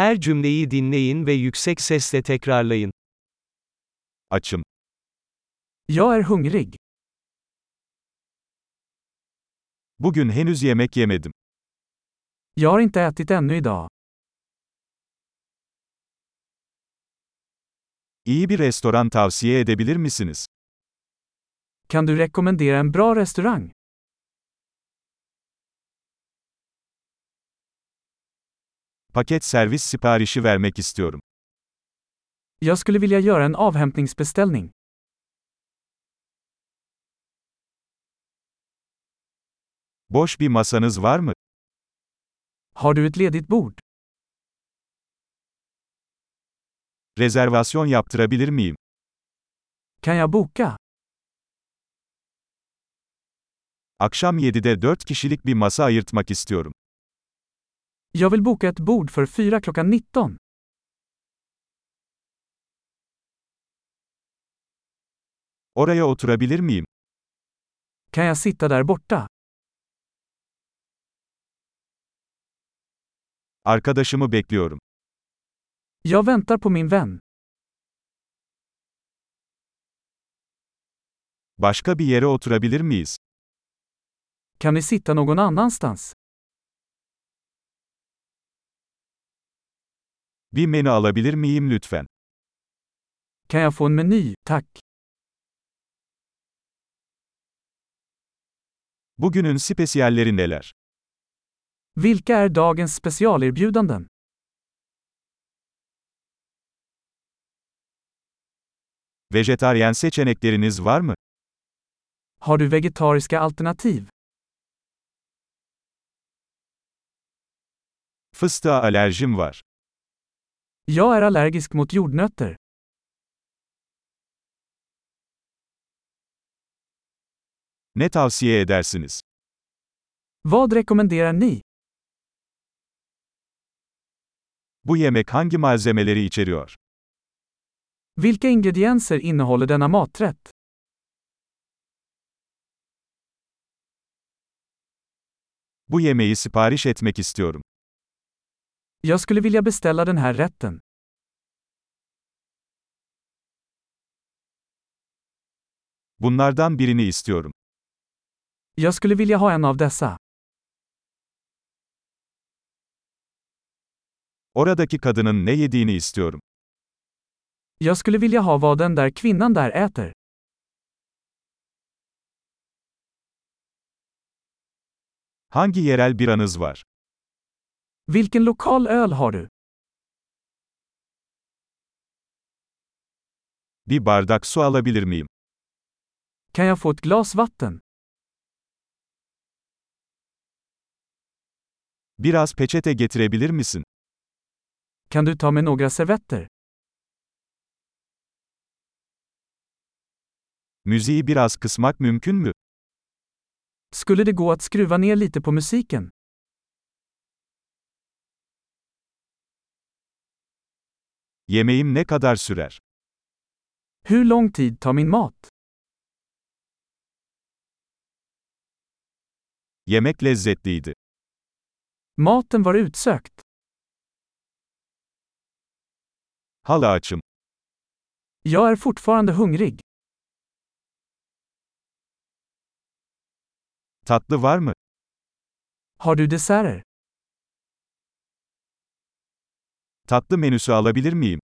Her cümleyi dinleyin ve yüksek sesle tekrarlayın. Açım. Jag är hungrig. Bugün henüz yemek yemedim. Jag har inte ätit ännu idag. İyi bir restoran tavsiye edebilir misiniz? Kan du rekommendera en bra restaurang? Paket servis siparişi vermek istiyorum. Jag skulle vilja göra en avhämtningsbeställning. Boş bir masanız var mı? Har du ett ledigt bord? Rezervasyon yaptırabilir miyim? Kan jag boka? Akşam 7'de 4 kişilik bir masa ayırtmak istiyorum. Jag vill boka ett bord för fyra klockan 19. Oraya oturabilir miyim? Kan jag sitta där borta? Arkadaşımı bekliyorum. Jag väntar på min vän. Başka bir yere oturabilir miyiz? Kan vi sitta någon annanstans? Bir menü alabilir miyim lütfen? Kan jag få en meny, tack? Bugünün spesiyalleri neler? Vilka är dagens specialerbjudanden? Vejetaryen seçenekleriniz var mı? Har du vegetariska alternativ? Fıstığa alerjim var. Jag är allergisk mot jordnötter. Ne tavsiye edersiniz? Vad rekommenderar ni? Bu yemek hangi malzemeleri içeriyor? Vilka ingredienser innehåller denna maträtt? Bu yemeği sipariş etmek istiyorum. Jag skulle vilja beställa den här rätten. Bunlardan birini istiyorum. Jag skulle vilja ha en av dessa. Oradaki kadının ne yediğini istiyorum. Jag skulle vilja ha vad den där kvinnan där äter. Hangi yerel biranız var? Vilken lokal öl har du? Bir bardak su alabilir miyim? Kan jag få ett glas vatten? Biraz peçete getirebilir misin? Kan du ta med några servetter? Müziği biraz kısmak mümkün mü? Skulle det gå att skruva ner lite på musiken? Yemeğim ne kadar sürer? Hur lång tid tar min mat? Yemek lezzetliydi. Maten var utsökt. Hala açım. Jag är fortfarande hungrig. Tatlı var mı? Har du desserter? Tatlı menüsü alabilir miyim?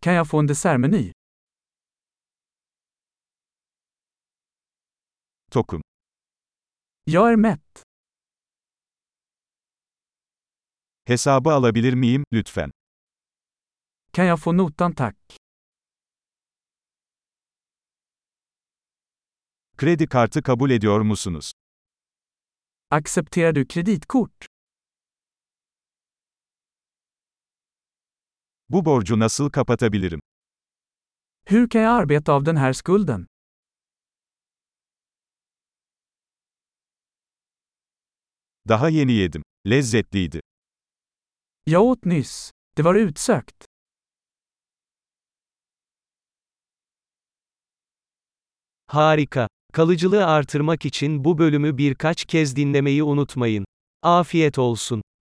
Kan jag få en dessertmeny? Tokum. Jag är mätt. Hesabı alabilir miyim, lütfen? Kan jag få notan tack? Kredi kartı kabul ediyor musunuz? Accepterar du kreditkort? Bu borcu nasıl kapatabilirim? Hur kan jag arbeta av den här skulden? Daha yeni yedim. Lezzetliydi. Jag åt nyss. Det var utsökt. Harika. Kalıcılığı artırmak için bu bölümü birkaç kez dinlemeyi unutmayın. Afiyet olsun.